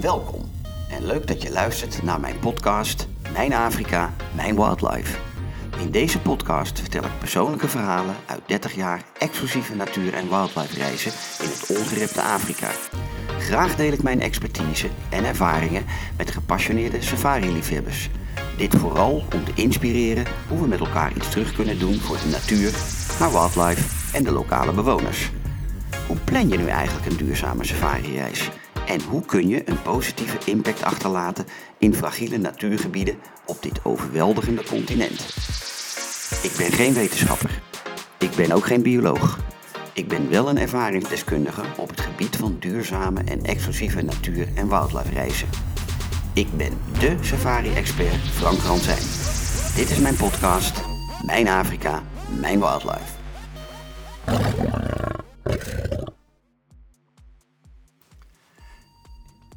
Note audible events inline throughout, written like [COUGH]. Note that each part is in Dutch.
Welkom en leuk dat je luistert naar mijn podcast Mijn Afrika, Mijn Wildlife. In deze podcast vertel ik persoonlijke verhalen uit 30 jaar exclusieve natuur- en wildlife reizen in het ongerepte Afrika. Graag deel ik mijn expertise en ervaringen met gepassioneerde safari-liefhebbers. Dit vooral om te inspireren hoe we met elkaar iets terug kunnen doen voor de natuur, haar wildlife en de lokale bewoners. Hoe plan je nu eigenlijk een duurzame safari-reis? En hoe kun je een positieve impact achterlaten in fragiele natuurgebieden op dit overweldigende continent? Ik ben geen wetenschapper. Ik ben ook geen bioloog. Ik ben wel een ervaringsdeskundige op het gebied van duurzame en exclusieve natuur- en wildlife reizen. Ik ben de safari-expert Frank Ransijn. Dit is mijn podcast, Mijn Afrika, Mijn Wildlife.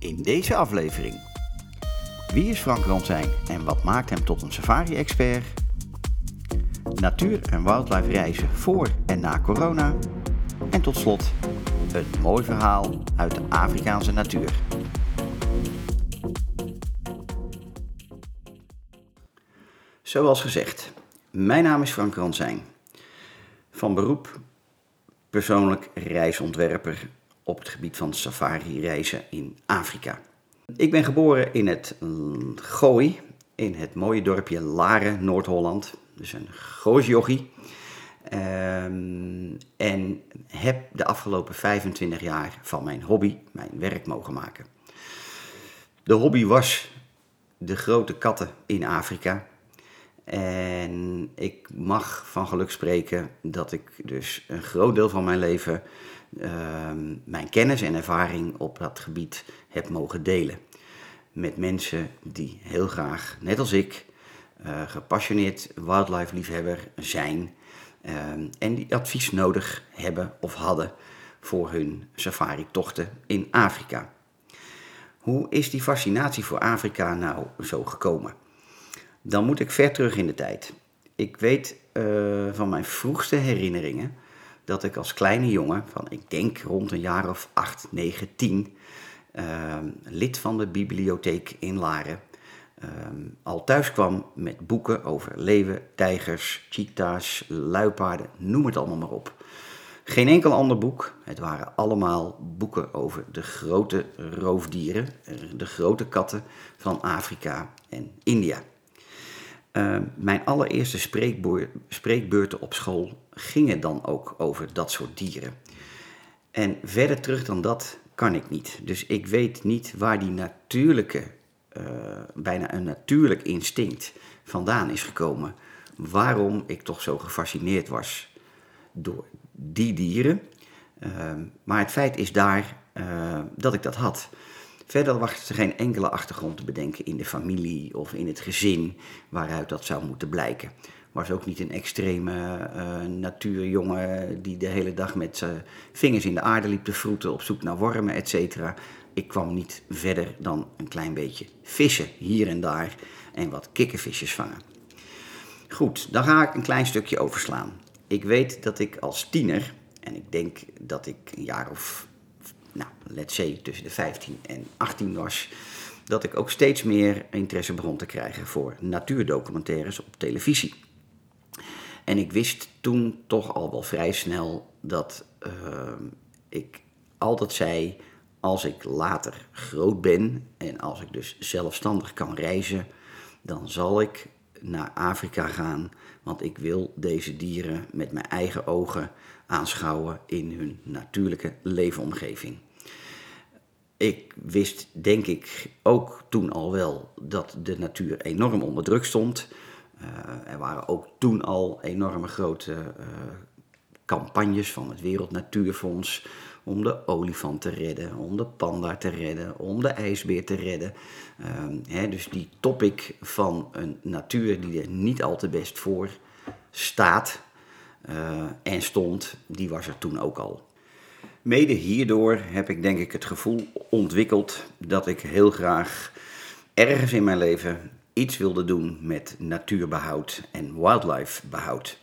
In deze aflevering. Wie is Frank Ransijn en wat maakt hem tot een safari-expert? Natuur- en wildlife reizen voor en na corona. En tot slot een mooi verhaal uit de Afrikaanse natuur. Zoals gezegd, mijn naam is Frank Ransijn. Van beroep persoonlijk reisontwerper op het gebied van safari-reizen in Afrika. Ik ben geboren in het Gooi, in het mooie dorpje Laren, Noord-Holland. Dus een Gooisjochie. Um, en heb de afgelopen 25 jaar van mijn hobby mijn werk mogen maken. De hobby was de grote katten in Afrika. En ik mag van geluk spreken dat ik dus een groot deel van mijn leven mijn kennis en ervaring op dat gebied heb mogen delen. Met mensen die heel graag, net als ik, uh, gepassioneerd wildlife liefhebber zijn. Uh, en die advies nodig hebben of hadden voor hun safari-tochten in Afrika. Hoe is die fascinatie voor Afrika nou zo gekomen? Dan moet ik ver terug in de tijd. Ik weet uh, van mijn vroegste herinneringen dat ik als kleine jongen, van ik denk rond een jaar of 8, 9, 10, uh, lid van de bibliotheek in Laren, uh, al thuis kwam met boeken over leeuwen, tijgers, cheetahs, luipaarden, noem het allemaal maar op. Geen enkel ander boek. Het waren allemaal boeken over de grote roofdieren, de grote katten van Afrika en India. Uh, mijn allereerste spreekbeurten op school gingen dan ook over dat soort dieren. En verder terug dan dat kan ik niet. Dus ik weet niet waar die natuurlijke, uh, bijna een natuurlijk instinct vandaan is gekomen. Waarom ik toch zo gefascineerd was door die dieren. Uh, maar het feit is daar dat ik dat had. Verder was er geen enkele achtergrond te bedenken in de familie of in het gezin waaruit dat zou moeten blijken. Was ook niet een extreme uh, natuurjongen die de hele dag met zijn vingers in de aarde liep te vroeten op zoek naar wormen, et cetera. Ik kwam niet verder dan een klein beetje vissen hier en daar en wat kikkervisjes vangen. Goed, dan ga ik een klein stukje overslaan. Ik weet dat ik als tiener, en ik denk dat ik een jaar of nou, let's say tussen de 15 en 18 was, dat ik ook steeds meer interesse begon te krijgen voor natuurdocumentaires op televisie. En ik wist toen toch al wel vrij snel dat uh, ik altijd zei: als ik later groot ben en als ik dus zelfstandig kan reizen, dan zal ik naar Afrika gaan, want ik wil deze dieren met mijn eigen ogen aanschouwen in hun natuurlijke leefomgeving. Ik wist, denk ik, ook toen al wel dat de natuur enorm onder druk stond. Uh, er waren ook toen al enorme grote uh, campagnes van het Wereld Natuurfonds om de olifant te redden, om de panda te redden, om de ijsbeer te redden. Uh, hè, dus die topic van een natuur die er niet al te best voor staat en stond, die was er toen ook al. Mede hierdoor heb ik denk ik het gevoel ontwikkeld dat ik heel graag ergens in mijn leven iets wilde doen met natuurbehoud en wildlifebehoud.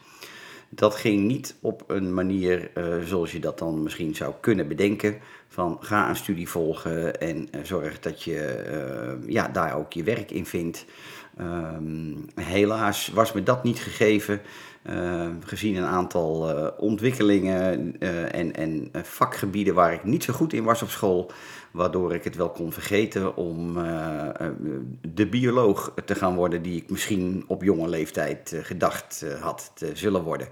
Dat ging niet op een manier uh, zoals je dat dan misschien zou kunnen bedenken. Van ga een studie volgen en uh, zorg dat je uh, ja, daar ook je werk in vindt. Um, helaas was me dat niet gegeven. gezien een aantal ontwikkelingen en, en vakgebieden waar ik niet zo goed in was op school, waardoor ik het wel kon vergeten om de bioloog te gaan worden die ik misschien op jonge leeftijd gedacht had te zullen worden.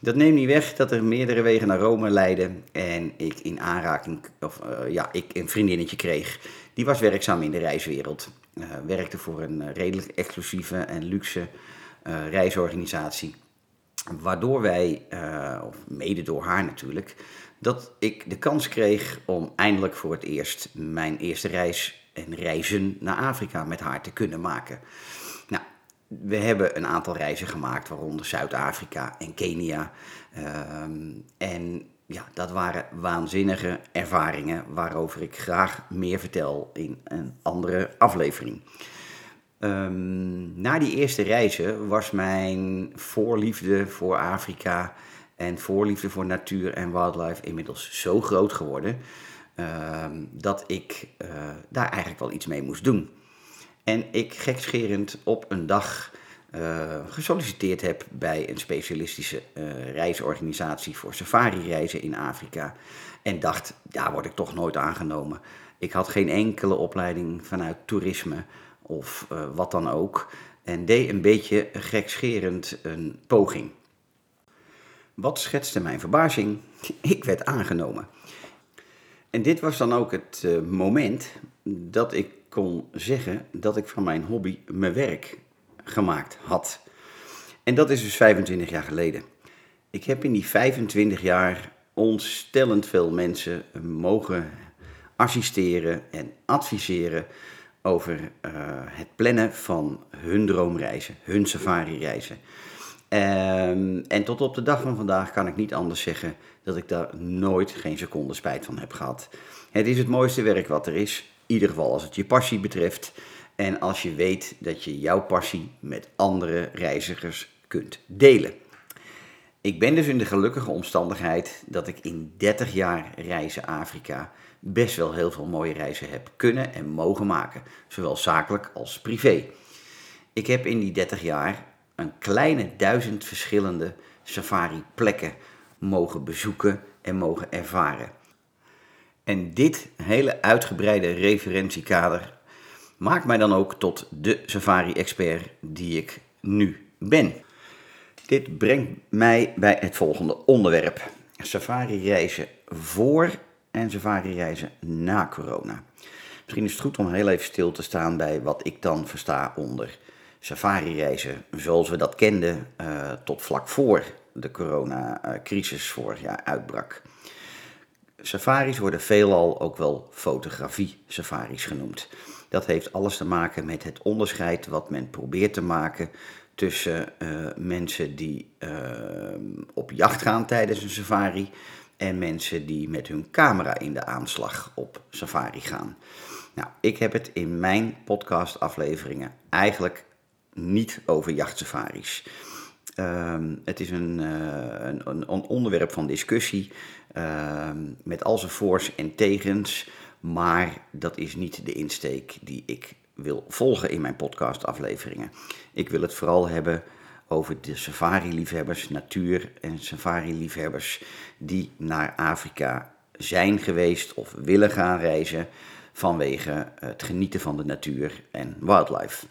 Dat neemt niet weg dat er meerdere wegen naar Rome leiden en ik in aanraking, of ja, ik een vriendinnetje kreeg. Die was werkzaam in de reiswereld. Uh, werkte voor een redelijk exclusieve en luxe reisorganisatie. Waardoor wij, of mede door haar natuurlijk, dat ik de kans kreeg om eindelijk voor het eerst mijn eerste reis en reizen naar Afrika met haar te kunnen maken. Nou, we hebben een aantal reizen gemaakt, waaronder Zuid-Afrika en Kenia. Ehm, en ja, dat waren waanzinnige ervaringen waarover ik graag meer vertel in een andere aflevering. Um, na die eerste reizen was mijn voorliefde voor Afrika en voorliefde voor natuur en wildlife inmiddels zo groot geworden um, dat ik uh, daar eigenlijk wel iets mee moest doen. En ik gekscherend op een dag uh, gesolliciteerd heb bij een specialistische uh, reisorganisatie voor safari-reizen in Afrika. En dacht, daar word ik toch nooit aangenomen. Ik had geen enkele opleiding vanuit toerisme of wat dan ook. En deed een beetje gekscherend een poging. Wat schetste mijn verbazing? [LAUGHS] Ik werd aangenomen. En dit was dan ook het moment dat ik kon zeggen dat ik van mijn hobby mijn werk gemaakt had. En dat is dus 25 jaar geleden. Ik heb in die 25 jaar ontstellend veel mensen mogen assisteren en adviseren over uh, het plannen van hun droomreizen, hun safari-reizen. Um, en tot op de dag van vandaag kan ik niet anders zeggen dat ik daar nooit geen seconde spijt van heb gehad. Het is het mooiste werk wat er is ieder geval als het je passie betreft. En als je weet dat je jouw passie met andere reizigers kunt delen. Ik ben dus in de gelukkige omstandigheid dat ik in 30 jaar reizen Afrika best wel heel veel mooie reizen heb kunnen en mogen maken, zowel zakelijk als privé. Ik heb in die 30 jaar een kleine duizend verschillende safari-plekken mogen bezoeken en mogen ervaren. En dit hele uitgebreide referentiekader maakt mij dan ook tot de safari-expert die ik nu ben. Dit brengt mij bij het volgende onderwerp: safari-reizen voor en safari-reizen na corona. Misschien is het goed om heel even stil te staan bij wat ik dan versta onder safari-reizen zoals we dat kenden uh, tot vlak voor de coronacrisis vorig jaar uitbrak. Safaris worden veelal ook wel fotografie-safaris genoemd. Dat heeft alles te maken met het onderscheid wat men probeert te maken tussen uh, mensen die uh, op jacht gaan tijdens een safari en mensen die met hun camera in de aanslag op safari gaan. Nou, ik heb het in mijn podcastafleveringen eigenlijk niet over jachtsafaris. Um, het is een, uh, een, een, onderwerp van discussie uh, met al zijn voor's en tegens, maar dat is niet de insteek die ik wil volgen in mijn podcastafleveringen. Ik wil het vooral hebben over de safari-liefhebbers, natuur- en safari-liefhebbers die naar Afrika zijn geweest of willen gaan reizen vanwege het genieten van de natuur en wildlife.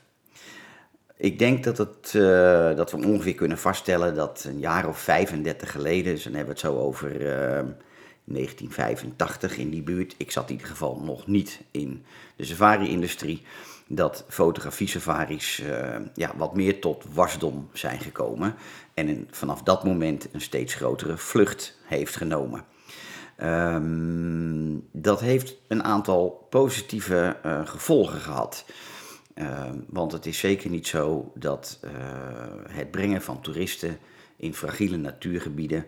Ik denk dat, het, uh, dat we ongeveer kunnen vaststellen dat een jaar of 35 geleden, dus dan hebben we het zo over uh, 1985 in die buurt, ik zat in ieder geval nog niet in de safari-industrie, dat fotografie-safaris uh, ja, wat meer tot wasdom zijn gekomen en vanaf dat moment een steeds grotere vlucht heeft genomen. Um, dat heeft een aantal positieve gevolgen gehad. Uh, want het is zeker niet zo dat uh, het brengen van toeristen in fragiele natuurgebieden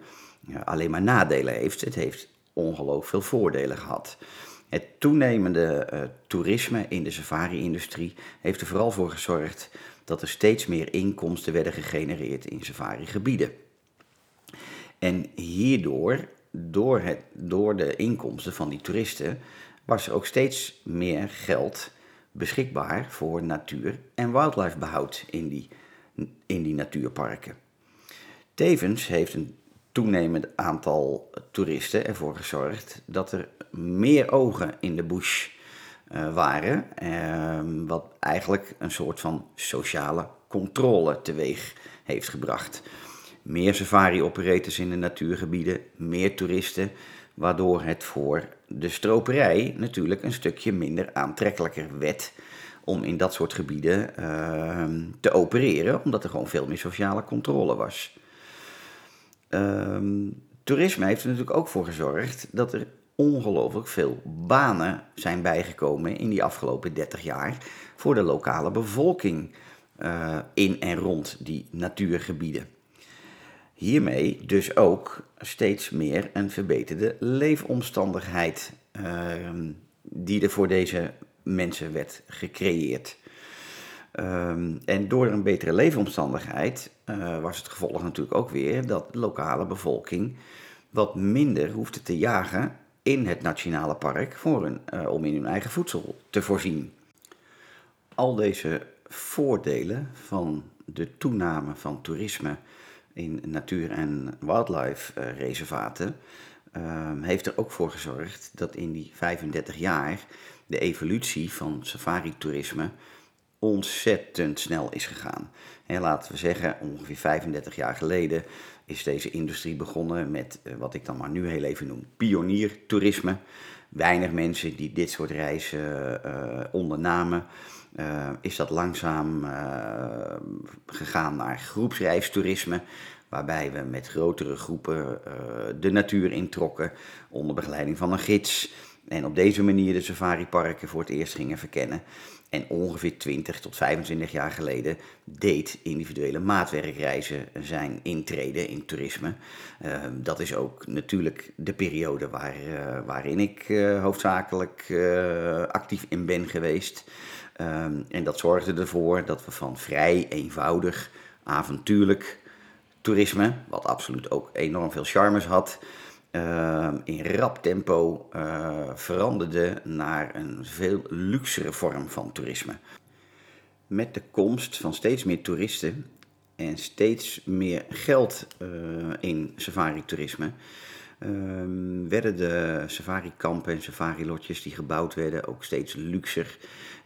uh, alleen maar nadelen heeft. Het heeft ongelooflijk veel voordelen gehad. Het toenemende toerisme in de safari-industrie heeft er vooral voor gezorgd dat er steeds meer inkomsten werden gegenereerd in safari-gebieden. En hierdoor, door, het, door de inkomsten van die toeristen, was er ook steeds meer geld beschikbaar voor natuur- en wildlifebehoud in die, in die natuurparken. Tevens heeft een toenemend aantal toeristen ervoor gezorgd dat er meer ogen in de bush uh, waren, uh, wat eigenlijk een soort van sociale controle teweeg heeft gebracht. Meer safari-operators in de natuurgebieden, meer toeristen, waardoor het voor de stroperij natuurlijk een stukje minder aantrekkelijker werd om in dat soort gebieden uh, te opereren, omdat er gewoon veel meer sociale controle was. Um, toerisme heeft er natuurlijk ook voor gezorgd dat er ongelooflijk veel banen zijn bijgekomen in die afgelopen 30 jaar voor de lokale bevolking uh, in en rond die natuurgebieden. Hiermee dus ook steeds meer een verbeterde leefomstandigheid uh, die er voor deze mensen werd gecreëerd. Um, en door een betere leefomstandigheid uh, was het gevolg natuurlijk ook weer dat de lokale bevolking wat minder hoefde te jagen in het nationale park voor hun, uh, om in hun eigen voedsel te voorzien. Al deze voordelen van de toename van toerisme in natuur- en wildlife uh, reservaten uh, heeft er ook voor gezorgd dat in die 35 jaar de evolutie van safari-toerisme ontzettend snel is gegaan. En laten we zeggen, ongeveer 35 jaar geleden is deze industrie begonnen met uh, wat ik dan maar nu heel even noem pioniertoerisme. Weinig mensen die dit soort reizen uh, ondernamen. Uh, is dat langzaam gegaan naar groepsreistoerisme, waarbij we met grotere groepen de natuur introkken onder begeleiding van een gids. En op deze manier de safariparken voor het eerst gingen verkennen. En ongeveer 20 tot 25 jaar geleden deed individuele maatwerkreizen zijn intrede in toerisme. Uh, dat is ook natuurlijk de periode waar, waarin ik hoofdzakelijk actief in ben geweest. Ehm, en dat zorgde ervoor dat we van vrij eenvoudig, avontuurlijk toerisme, wat absoluut ook enorm veel charmes had, uh, in rap tempo uh, veranderde naar een veel luxere vorm van toerisme. Met de komst van steeds meer toeristen en steeds meer geld uh, in safari-toerisme um, werden de safari-kampen en safari-lotjes die gebouwd werden ook steeds luxer.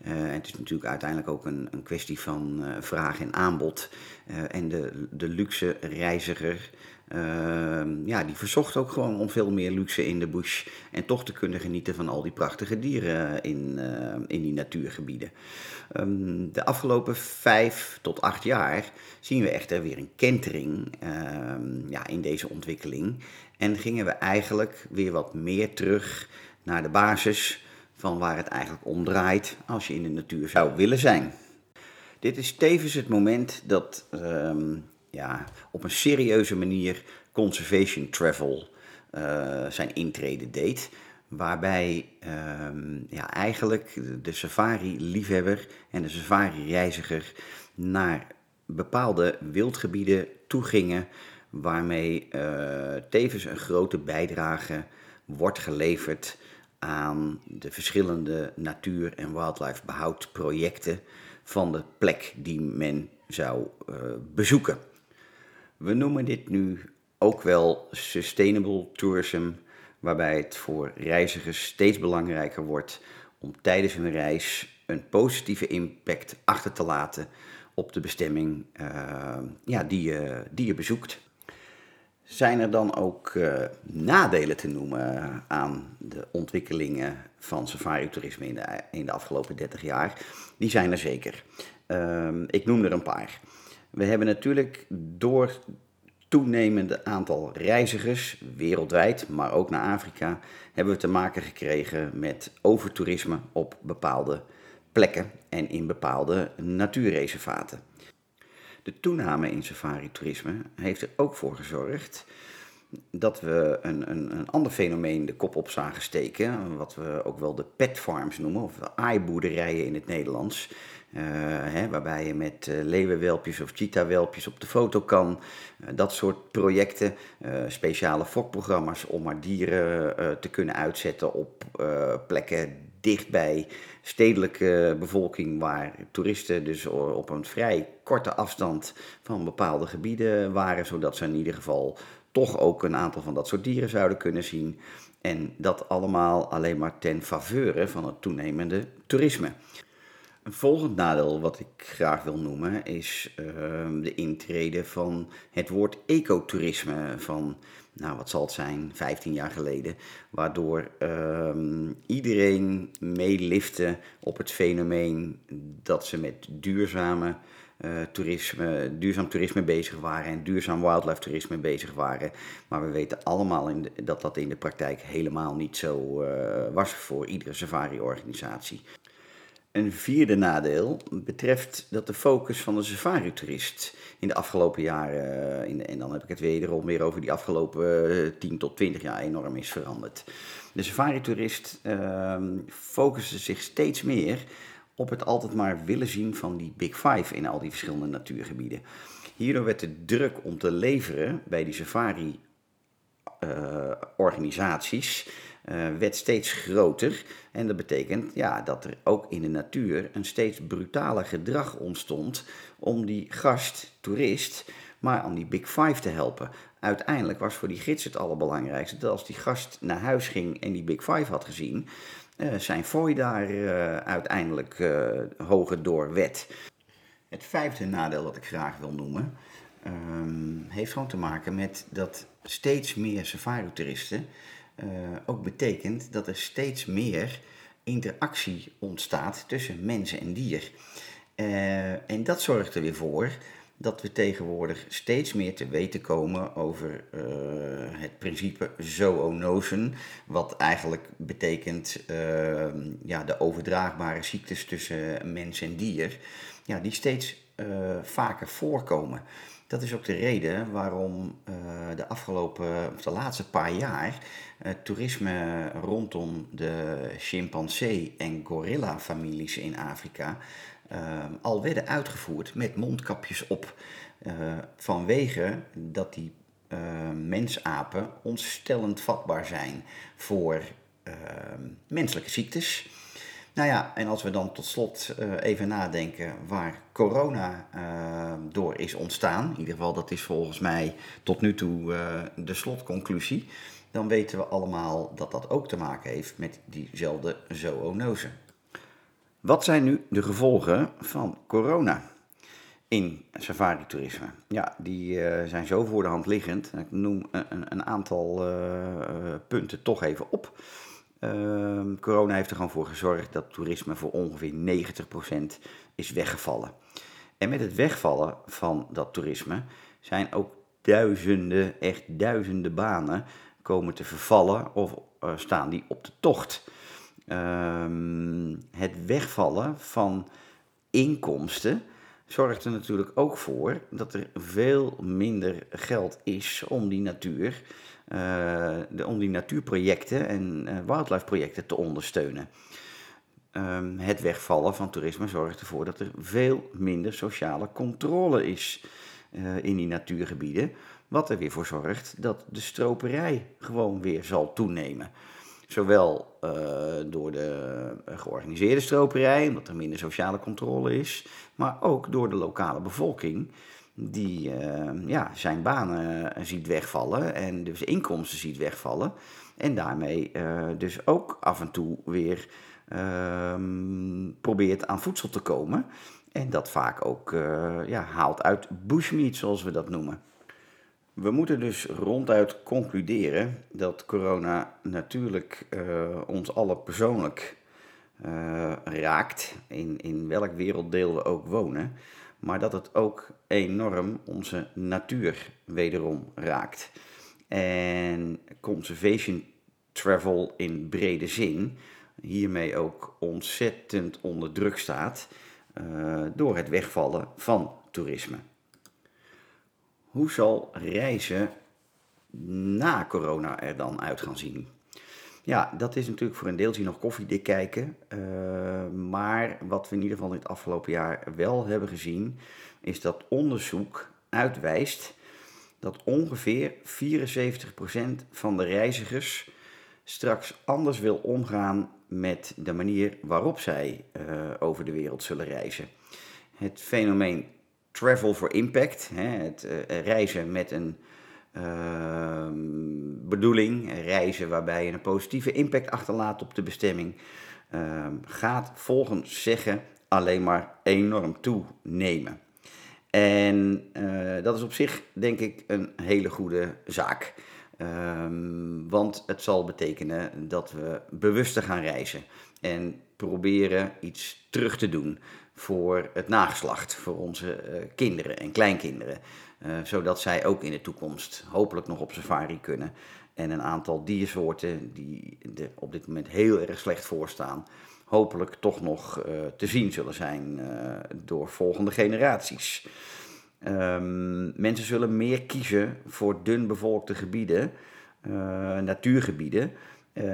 En het is natuurlijk uiteindelijk ook een, een kwestie van uh, vraag en aanbod. Uh, en de, de luxe reiziger uh, ja, die verzocht ook gewoon om veel meer luxe in de bush. En toch te kunnen genieten van al die prachtige dieren in, in die natuurgebieden. Um, de afgelopen vijf tot acht jaar zien we echter weer een kentering ja, in deze ontwikkeling. En gingen we eigenlijk weer wat meer terug naar de basis van waar het eigenlijk om draait als je in de natuur zou willen zijn. Dit is tevens het moment dat um, ja, op een serieuze manier conservation travel uh, zijn intrede deed. Waarbij um, ja, eigenlijk de safari-liefhebber en de safari-reiziger naar bepaalde wildgebieden toegingen. Waarmee uh, tevens een grote bijdrage wordt geleverd aan de verschillende natuur- en wildlife behoudprojecten van de plek die men zou uh, bezoeken. We noemen dit nu ook wel sustainable tourism, waarbij het voor reizigers steeds belangrijker wordt om tijdens hun reis een positieve impact achter te laten op de bestemming uh, ja, die, je, die je bezoekt. Zijn er dan ook uh, nadelen te noemen aan de ontwikkelingen van safari-toerisme in de, afgelopen 30 jaar? Die zijn er zeker. Uh, ik noem er een paar. We hebben natuurlijk door toenemende aantal reizigers wereldwijd, maar ook naar Afrika, hebben we te maken gekregen met overtoerisme op bepaalde plekken en in bepaalde natuurreservaten. De toename in safari-toerisme heeft er ook voor gezorgd dat we een, een, een ander fenomeen de kop op zagen steken, wat we ook wel de pet farms noemen, of aaiboerderijen in het Nederlands. Uh, hè, waarbij je met uh, leeuwenwelpjes of cheetahwelpjes op de foto kan. Uh, dat soort projecten, speciale fokprogramma's om maar dieren te kunnen uitzetten op plekken dichtbij stedelijke bevolking, waar toeristen dus op een vrij korte afstand van bepaalde gebieden waren, zodat ze in ieder geval toch ook een aantal van dat soort dieren zouden kunnen zien. En dat allemaal alleen maar ten faveur van het toenemende toerisme. Een volgend nadeel wat ik graag wil noemen is uh, de intrede van het woord ecotourisme van, nou wat zal het zijn, 15 jaar geleden. Waardoor uh, iedereen meelifte op het fenomeen dat ze met duurzame uh, toerisme, duurzaam toerisme bezig waren en duurzaam wildlife toerisme bezig waren. Maar we weten allemaal in dat dat in de praktijk helemaal niet zo uh, was voor iedere safari-organisatie. Een vierde nadeel betreft dat de focus van de safari-toerist in de afgelopen jaren, eh, en dan heb ik het wederom weer over die afgelopen 10 tot 20 jaar, enorm is veranderd. De safari-toerist uh, focuste zich steeds meer op het altijd maar willen zien van die Big Five in al die verschillende natuurgebieden. Hierdoor werd de druk om te leveren bij die safari-organisaties uh, werd steeds groter. En dat betekent ja, dat er ook in de natuur een steeds brutaler gedrag ontstond om die gast, toerist, maar aan die Big Five te helpen. Uiteindelijk was voor die gids het allerbelangrijkste dat als die gast naar huis ging en die Big Five had gezien, uh, zijn fooi daar uh, uiteindelijk hoger door wet. Het vijfde nadeel dat ik graag wil noemen, um, heeft gewoon te maken met dat steeds meer safari-toeristen ook betekent dat er steeds meer interactie ontstaat tussen mensen en dier. en dat zorgt er weer voor dat we tegenwoordig steeds meer te weten komen over uh, het principe zoonosen, wat eigenlijk betekent ja, de overdraagbare ziektes tussen mens en dier, ja, die steeds vaker voorkomen. Dat is ook de reden waarom de afgelopen, of de laatste paar jaar, toerisme rondom de chimpansee- en gorilla-families in Afrika uh, al werden uitgevoerd met mondkapjes op. Vanwege dat die mensapen ontstellend vatbaar zijn voor menselijke ziektes. Nou ja, en als we dan tot slot uh, even nadenken waar corona uh, door is ontstaan, in ieder geval dat is volgens mij tot nu toe uh, de slotconclusie, dan weten we allemaal dat dat ook te maken heeft met diezelfde zoonose. Wat zijn nu de gevolgen van corona in safari-toerisme? Ja, die zijn zo voor de hand liggend. Ik noem een, een aantal punten toch even op. Uh, corona heeft er gewoon voor gezorgd dat toerisme voor ongeveer 90% is weggevallen. En met het wegvallen van dat toerisme zijn ook duizenden, echt duizenden banen komen te vervallen of uh, staan die op de tocht um, het wegvallen van inkomsten zorgt er natuurlijk ook voor dat er veel minder geld is om die natuur, de, om die natuurprojecten en uh, wildlife projecten te ondersteunen. Um, het wegvallen van toerisme zorgt ervoor dat er veel minder sociale controle is uh, in die natuurgebieden. Wat er weer voor zorgt dat de stroperij gewoon weer zal toenemen. Zowel door de georganiseerde stroperij, omdat er minder sociale controle is, maar ook door de lokale bevolking, die uh, ja, zijn banen ziet wegvallen en dus inkomsten ziet wegvallen. En daarmee uh, dus ook af en toe weer ehm, probeert aan voedsel te komen. En dat vaak ook ja, haalt uit bushmeat, zoals we dat noemen. We moeten dus ronduit concluderen dat corona natuurlijk ons allen persoonlijk raakt, in, in welk werelddeel we ook wonen, maar dat het ook enorm onze natuur wederom raakt. En conservation travel in brede zin hiermee ook ontzettend onder druk staat uh, door het wegvallen van toerisme. Hoe zal reizen na corona er dan uit gaan zien? Ja, dat is natuurlijk voor een deeltje nog koffiedik kijken. Uh, maar wat we in ieder geval het afgelopen jaar wel hebben gezien, is dat onderzoek uitwijst dat ongeveer 74% van de reizigers straks anders wil omgaan met de manier waarop zij uh, over de wereld zullen reizen. Het fenomeen travel for impact, hè, het uh, reizen met een uh, bedoeling, reizen waarbij je een positieve impact achterlaat op de bestemming, ehm, gaat volgens zeggen alleen maar enorm toenemen. En uh, dat is op zich denk ik een hele goede zaak. Um, want het zal betekenen dat we bewuster gaan reizen en proberen iets terug te doen voor het nageslacht, voor onze uh, kinderen en kleinkinderen. Uh, zodat zij ook in de toekomst hopelijk nog op safari kunnen. En een aantal diersoorten die er op dit moment heel erg slecht voor staan, hopelijk toch nog uh, te zien zullen zijn door volgende generaties. Um, mensen zullen meer kiezen voor dun bevolkte gebieden, natuurgebieden,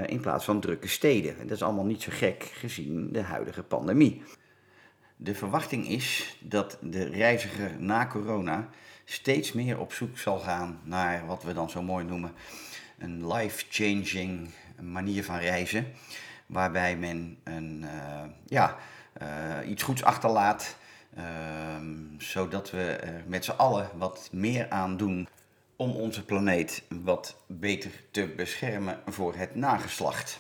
in plaats van drukke steden. En dat is allemaal niet zo gek gezien de huidige pandemie. De verwachting is dat de reiziger na corona steeds meer op zoek zal gaan naar wat we dan zo mooi noemen een life-changing manier van reizen. Waarbij men een, uh, ja, iets goeds achterlaat Ehm, zodat we er met z'n allen wat meer aan doen om onze planeet wat beter te beschermen voor het nageslacht.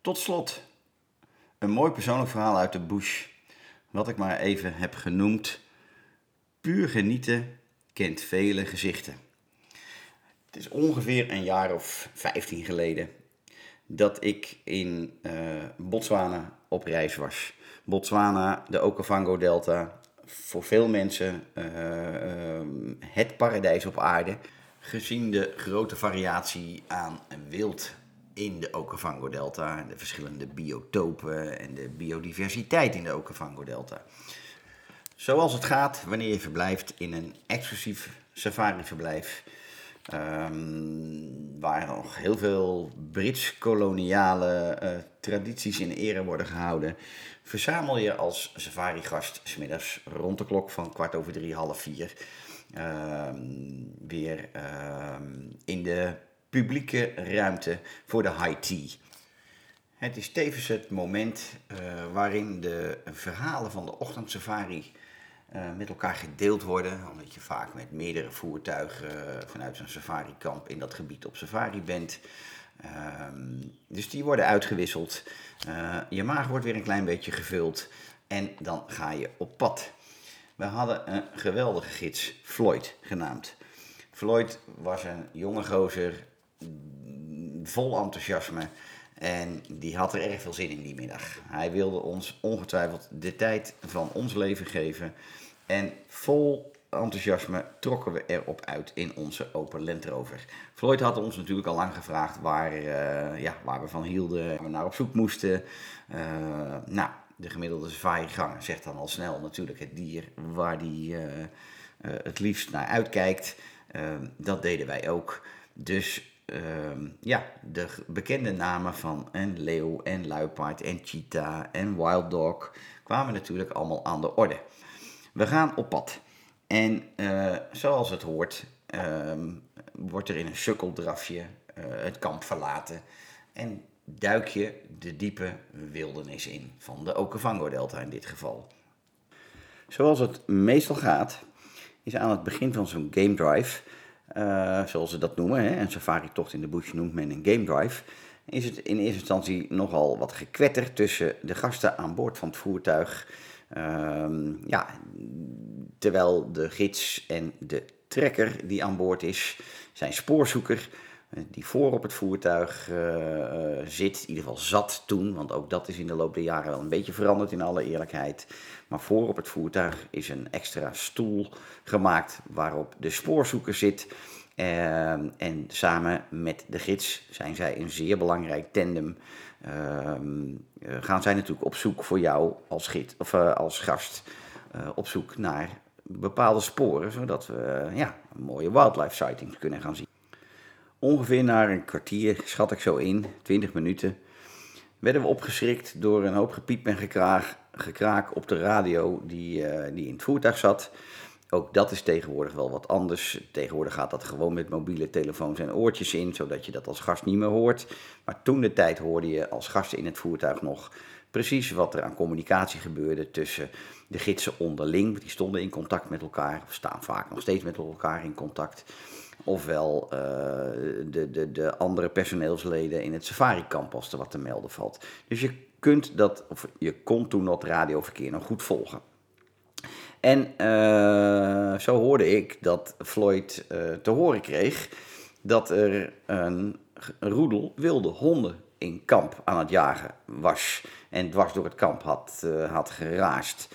Tot slot, een mooi persoonlijk verhaal uit de bush, wat ik maar even heb genoemd. Puur genieten kent vele gezichten. Het is ongeveer een jaar of 15 geleden dat ik in uh, Botswana op reis was. Botswana, de Okavango-delta, voor veel mensen uh, uh, het paradijs op aarde. Gezien de grote variatie aan wild in de Okavango-delta, de verschillende biotopen en de biodiversiteit in de Okavango-delta. Zoals het gaat wanneer je verblijft in een exclusief safari-verblijf Um, waar nog heel veel Brits-koloniale uh, tradities in ere worden gehouden, verzamel je als safari-gast smiddags rond de klok van kwart over drie, half vier uh, weer uh, in de publieke ruimte voor de high tea. Het is tevens het moment eh, waarin de verhalen van de ochtendsafari uh, met elkaar gedeeld worden. Omdat je vaak met meerdere voertuigen uh, vanuit een safari-kamp in dat gebied op safari bent. Uh, dus die worden uitgewisseld. Uh, je maag wordt weer een klein beetje gevuld. En dan ga je op pad. We hadden een geweldige gids, Floyd genaamd. Floyd was een jonge gozer, vol enthousiasme. En die had er erg veel zin in die middag. Hij wilde ons ongetwijfeld de tijd van ons leven geven. En vol enthousiasme trokken we erop uit in onze Open Land Rover. Floyd had ons natuurlijk al lang gevraagd waar, uh, ja, waar we van hielden, waar we naar op zoek moesten. Uh, nou, de gemiddelde safari-ganger zegt dan al snel natuurlijk het dier waar die uh, het liefst naar uitkijkt. dat deden wij ook. Dus ja, de bekende namen van en leeuw en luipaard en cheetah en wild dog kwamen natuurlijk allemaal aan de orde. We gaan op pad. En uh, zoals het hoort, uh, wordt er in een sukkeldrafje uh, het kamp verlaten en duik je de diepe wildernis in, van de Okavango-delta in dit geval. Zoals het meestal gaat, is aan het begin van zo'n game drive uh, zoals ze dat noemen, hè, een safari-tocht in de bush noemt men een game drive, is het in eerste instantie nogal wat gekwetter tussen de gasten aan boord van het voertuig. Uh, ja, terwijl de gids en de trekker die aan boord is, zijn spoorzoeker, eh, die voor op het voertuig uh, zit, in ieder geval zat toen, want ook dat is in de loop der jaren wel een beetje veranderd in alle eerlijkheid. Maar voor op het voertuig is een extra stoel gemaakt waarop de spoorzoeker zit. Uh, en samen met de gids zijn zij een zeer belangrijk tandem. Uh, gaan zij natuurlijk op zoek voor jou als, gids, of, als gast. op zoek naar bepaalde sporen, zodat we ja, mooie wildlife sightings kunnen gaan zien. ongeveer na een kwartier, schat ik zo in, 20 minuten, werden we opgeschrikt door een hoop gepiep en gekraak, gekraak op de radio die, eh, die in het voertuig zat. Ook dat is tegenwoordig wel wat anders. Tegenwoordig gaat dat gewoon met mobiele telefoons en oortjes in, zodat je dat als gast niet meer hoort. Maar toen de tijd hoorde je als gast in het voertuig nog precies wat er aan communicatie gebeurde tussen de gidsen onderling. Die stonden in contact met elkaar, of staan vaak nog steeds met elkaar in contact. Ofwel uh, de, de, de andere personeelsleden in het safari-kamp als er wat te melden valt. Dus je kunt dat, of je kon toen dat radioverkeer nog goed volgen. En uh, zo hoorde ik dat Floyd uh, te horen kreeg dat er een, een roedel wilde honden in kamp aan het jagen was. En dwars door het kamp had, uh, had geraasd.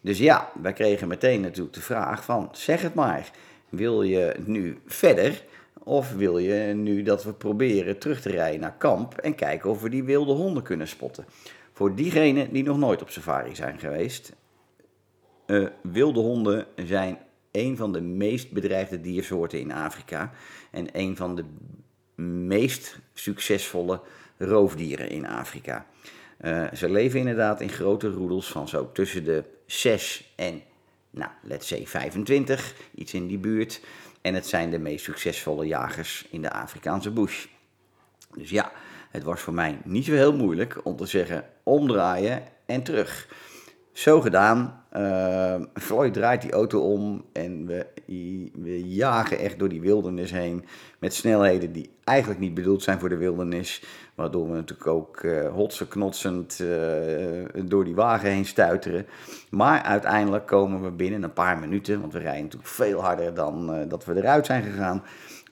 Dus ja, wij kregen meteen natuurlijk de vraag van, zeg het maar, wil je nu verder of wil je nu dat we proberen terug te rijden naar kamp en kijken of we die wilde honden kunnen spotten? Voor diegenen die nog nooit op safari zijn geweest, uh, wilde honden zijn een van de meest bedreigde diersoorten in Afrika en een van de meest succesvolle roofdieren in Afrika. Uh, ze leven inderdaad in grote roedels van zo tussen de 6 en, nou, let's say 25, iets in die buurt. En het zijn de meest succesvolle jagers in de Afrikaanse bush. Dus ja, het was voor mij niet zo heel moeilijk om te zeggen omdraaien en terug. Zo gedaan. Uh, Floyd draait die auto om en we, we jagen echt door die wildernis heen. Met snelheden die eigenlijk niet bedoeld zijn voor de wildernis. Waardoor we natuurlijk ook uh, hotsen knotsend uh, door die wagen heen stuiteren. Maar uiteindelijk komen we binnen een paar minuten, want we rijden natuurlijk veel harder dan dat we eruit zijn gegaan.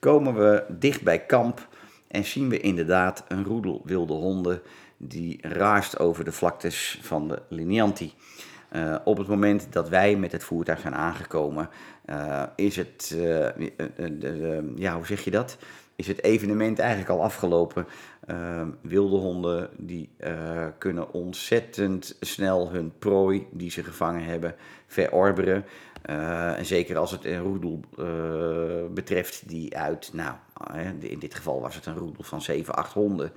Komen we dicht bij kamp en zien we inderdaad een roedel wilde honden die raast over de vlaktes van de Linianti. Uh, op het moment dat wij met het voertuig zijn aangekomen, uh, is het, uh, ja, hoe zeg je dat? Is het evenement eigenlijk al afgelopen. wilde honden die kunnen ontzettend snel hun prooi die ze gevangen hebben verorberen. en zeker als het een roedel betreft die uit, nou, in dit geval was het een roedel van 7, 8 honden.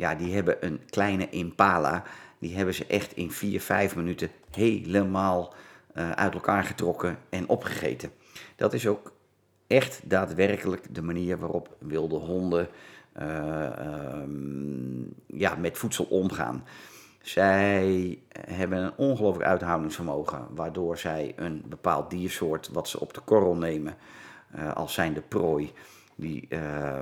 Ja, die hebben een kleine impala die hebben ze echt in 4, 5 minuten helemaal uh, uit elkaar getrokken en opgegeten. Dat is ook echt daadwerkelijk de manier waarop wilde honden uh, um, ja, met voedsel omgaan. Zij hebben een ongelooflijk uithoudingsvermogen, waardoor zij een bepaald diersoort wat ze op de korrel nemen uh, als zijn de prooi, die, uh,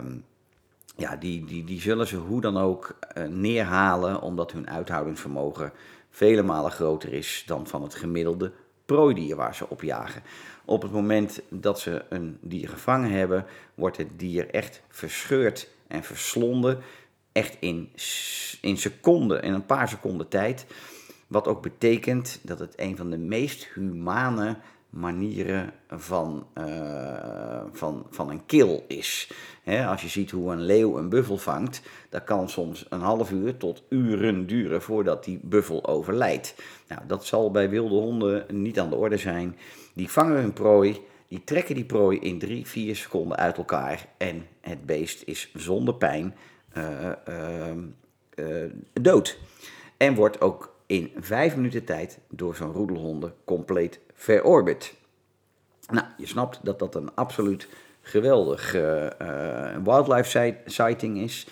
ja, die, die, die zullen ze hoe dan ook uh, neerhalen, omdat hun uithoudingsvermogen vele malen groter is dan van het gemiddelde prooidier waar ze op jagen. Op het moment dat ze een dier gevangen hebben, wordt het dier echt verscheurd en verslonden. Echt in, in seconden, in een paar seconden tijd. Wat ook betekent dat het een van de meest humane manieren van, uh, van, van een kill is. als je ziet hoe een leeuw een buffel vangt, dat kan soms een half uur tot uren duren voordat die buffel overlijdt. Nou, dat zal bij wilde honden niet aan de orde zijn. Die vangen hun prooi, die trekken die prooi in drie, vier seconden uit elkaar en het beest is zonder pijn uh, uh, dood. En wordt ook in vijf minuten tijd door zo'n roedelhonden compleet verorbit. Nou, je snapt dat dat een absoluut geweldig uh, uh, wildlife sighting is.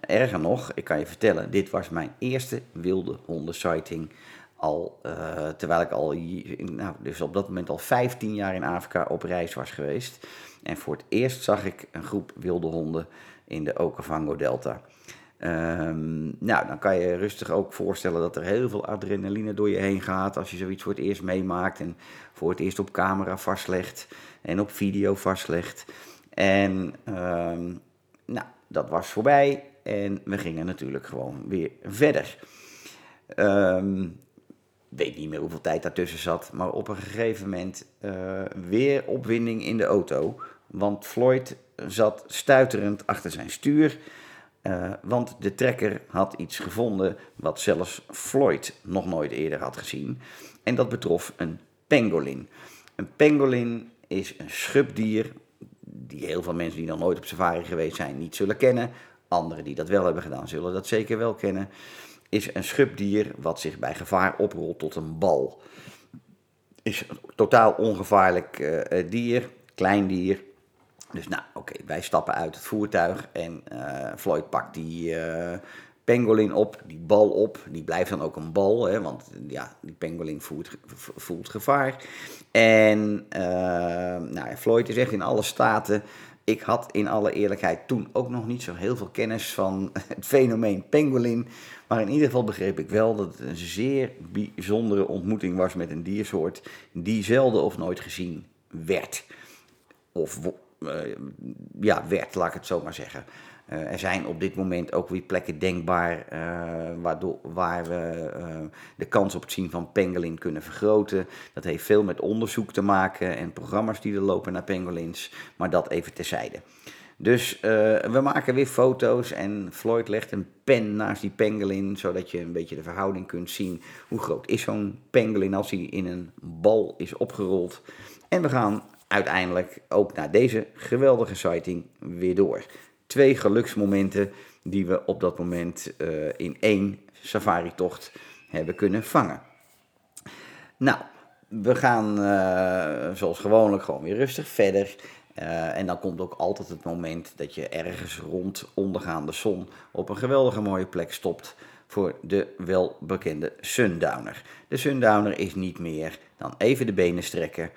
Erger nog, ik kan je vertellen, dit was mijn eerste wilde honden sighting. Al, uh, terwijl ik al, nou, dus op dat moment al 15 jaar in Afrika op reis was geweest. En voor het eerst zag ik een groep wilde honden in de Okavango Delta. Um, nou, dan kan je rustig ook voorstellen dat er heel veel adrenaline door je heen gaat als je zoiets voor het eerst meemaakt en voor het eerst op camera vastlegt en op video vastlegt. En um, nou, dat was voorbij en we gingen natuurlijk gewoon weer verder. Um, weet niet meer hoeveel tijd daartussen zat, maar op een gegeven moment uh, weer opwinding in de auto. Want Floyd zat stuiterend achter zijn stuur. Uh, want de trekker had iets gevonden wat zelfs Floyd nog nooit eerder had gezien. En dat betrof een pangolin. Een pangolin is een schubdier die heel veel mensen die nog nooit op safari geweest zijn niet zullen kennen. Anderen die dat wel hebben gedaan zullen dat zeker wel kennen. Is een schubdier wat zich bij gevaar oprolt tot een bal. Is een totaal ongevaarlijk uh, dier, klein dier. Dus nou, oké, wij stappen uit het voertuig en uh, Floyd pakt die, uh, pangolin op, die bal op. Die blijft dan ook een bal, hè, want ja, die pangolin voelt, voelt gevaar. En uh, nou, Floyd is echt in alle staten. Ik had in alle eerlijkheid toen ook nog niet zo heel veel kennis van [LAUGHS] het fenomeen pangolin. Maar in ieder geval begreep ik wel dat het een zeer bijzondere ontmoeting was met een diersoort die zelden of nooit gezien werd. Of ja, werd, laat ik het zo maar zeggen. Uh, er zijn op dit moment ook weer plekken denkbaar uh, waardoor, waar we de kans op het zien van pangolin kunnen vergroten. Dat heeft veel met onderzoek te maken en programma's die er lopen naar pangolins, maar dat even terzijde. Dus we maken weer foto's en Floyd legt een pen naast die pangolin, zodat je een beetje de verhouding kunt zien. Hoe groot is zo'n pangolin als hij in een bal is opgerold? En we gaan uiteindelijk ook naar deze geweldige sighting weer door twee geluksmomenten die we op dat moment uh, in één safari-tocht hebben kunnen vangen. Nou, we gaan uh, zoals gewoonlijk gewoon weer rustig verder. Uh, en dan komt ook altijd het moment dat je ergens rond ondergaande zon op een geweldige mooie plek stopt voor de welbekende sundowner. De sundowner is niet meer dan even de benen strekken,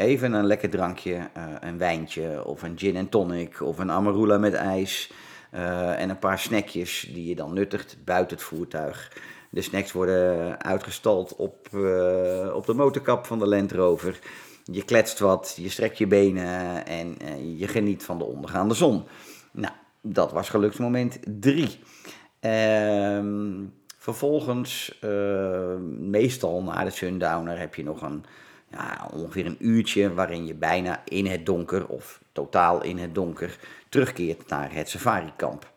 even een lekker drankje, uh, een wijntje of een gin en tonic of een amarula met ijs. Uh, en een paar snackjes die je dan nuttigt buiten het voertuig. De snacks worden uitgestald op, uh, op de motorkap van de Land Rover. Je kletst wat, je strekt je benen en je geniet van de ondergaande zon. Nou, dat was geluksmoment 3. Ehm, vervolgens, meestal na de sundowner, heb je nog een ja, ongeveer een uurtje waarin je bijna in het donker of totaal in het donker terugkeert naar het safarikamp.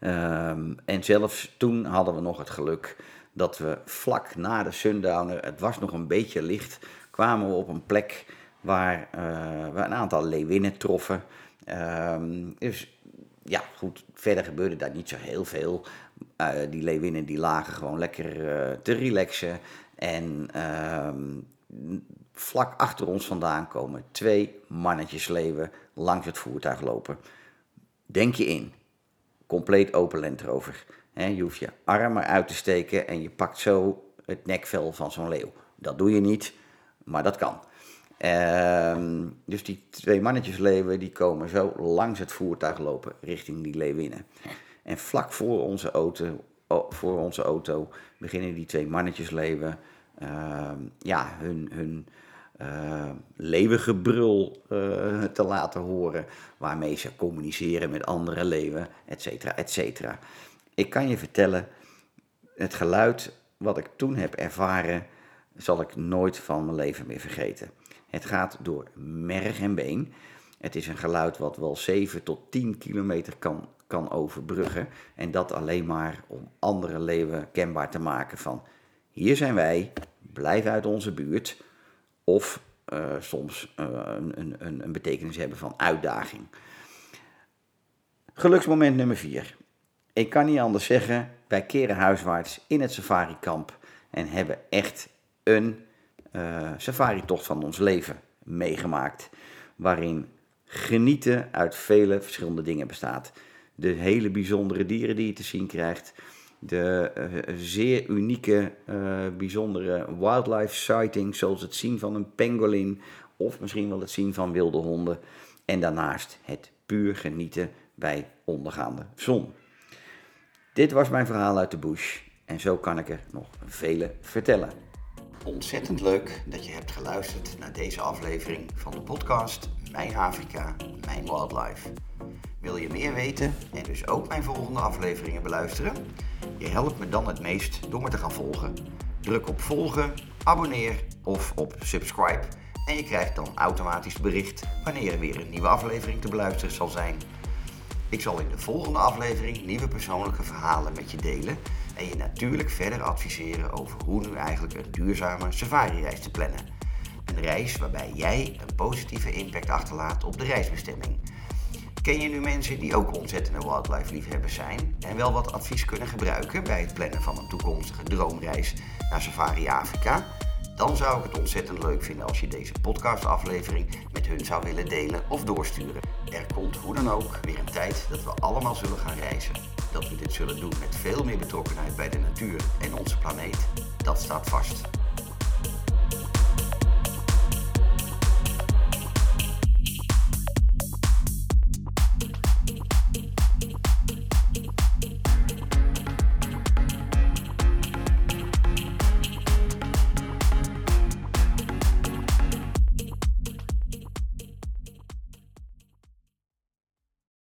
Um, en zelfs toen hadden we nog het geluk dat we vlak na de sundowner, het was nog een beetje licht, kwamen we op een plek waar uh, we een aantal leeuwinnen troffen. Um, dus ja, goed, verder gebeurde daar niet zo heel veel. Uh, die leeuwinnen die lagen gewoon lekker uh, te relaxen. En um, vlak achter ons vandaan komen twee mannetjes leeuwen langs het voertuig lopen. Denk je in, compleet open Land Rover. je hoeft je arm uit te steken en je pakt zo het nekvel van zo'n leeuw. Dat doe je niet, maar dat kan. Ehm, dus die twee mannetjes leeuwen die komen zo langs het voertuig lopen richting die leeuwinnen. En vlak voor onze auto, voor onze auto beginnen die twee mannetjes leeuwen ja, hun, hun uh, leeuwengebrul uh, te laten horen, waarmee ze communiceren met andere leeuwen, et cetera, et cetera. Ik kan je vertellen, het geluid wat ik toen heb ervaren, zal ik nooit van mijn leven meer vergeten. Het gaat door merg en been. Het is een geluid wat wel 7 tot 10 kilometer kan, kan overbruggen. En dat alleen maar om andere leeuwen kenbaar te maken van hier zijn wij, blijf uit onze buurt. Of uh, soms uh, een, een, een betekenis hebben van uitdaging. Geluksmoment nummer 4. Ik kan niet anders zeggen, wij keren huiswaarts in het safari-kamp en hebben echt een uh, safari-tocht van ons leven meegemaakt. Waarin genieten uit vele verschillende dingen bestaat. De hele bijzondere dieren die je te zien krijgt de uh, zeer unieke, uh, bijzondere wildlife sighting, zoals het zien van een pangolin of misschien wel het zien van wilde honden. En daarnaast het puur genieten bij ondergaande zon. Dit was mijn verhaal uit de bush en zo kan ik er nog vele vertellen. Ontzettend leuk dat je hebt geluisterd naar deze aflevering van de podcast Mijn Afrika, Mijn Wildlife. Wil je meer weten en dus ook mijn volgende afleveringen beluisteren? Je helpt me dan het meest door me te gaan volgen. Druk op volgen, abonneer of op subscribe en je krijgt dan automatisch bericht wanneer er weer een nieuwe aflevering te beluisteren zal zijn. Ik zal in de volgende aflevering nieuwe persoonlijke verhalen met je delen en je natuurlijk verder adviseren over hoe nu eigenlijk een duurzame safari-reis te plannen. Een reis waarbij jij een positieve impact achterlaat op de reisbestemming. Ken je nu mensen die ook ontzettende wildlife liefhebbers zijn en wel wat advies kunnen gebruiken bij het plannen van een toekomstige droomreis naar Safari Afrika? Dan zou ik het ontzettend leuk vinden als je deze podcastaflevering met hun zou willen delen of doorsturen. Er komt hoe dan ook weer een tijd dat we allemaal zullen gaan reizen. Dat we dit zullen doen met veel meer betrokkenheid bij de natuur en onze planeet, dat staat vast.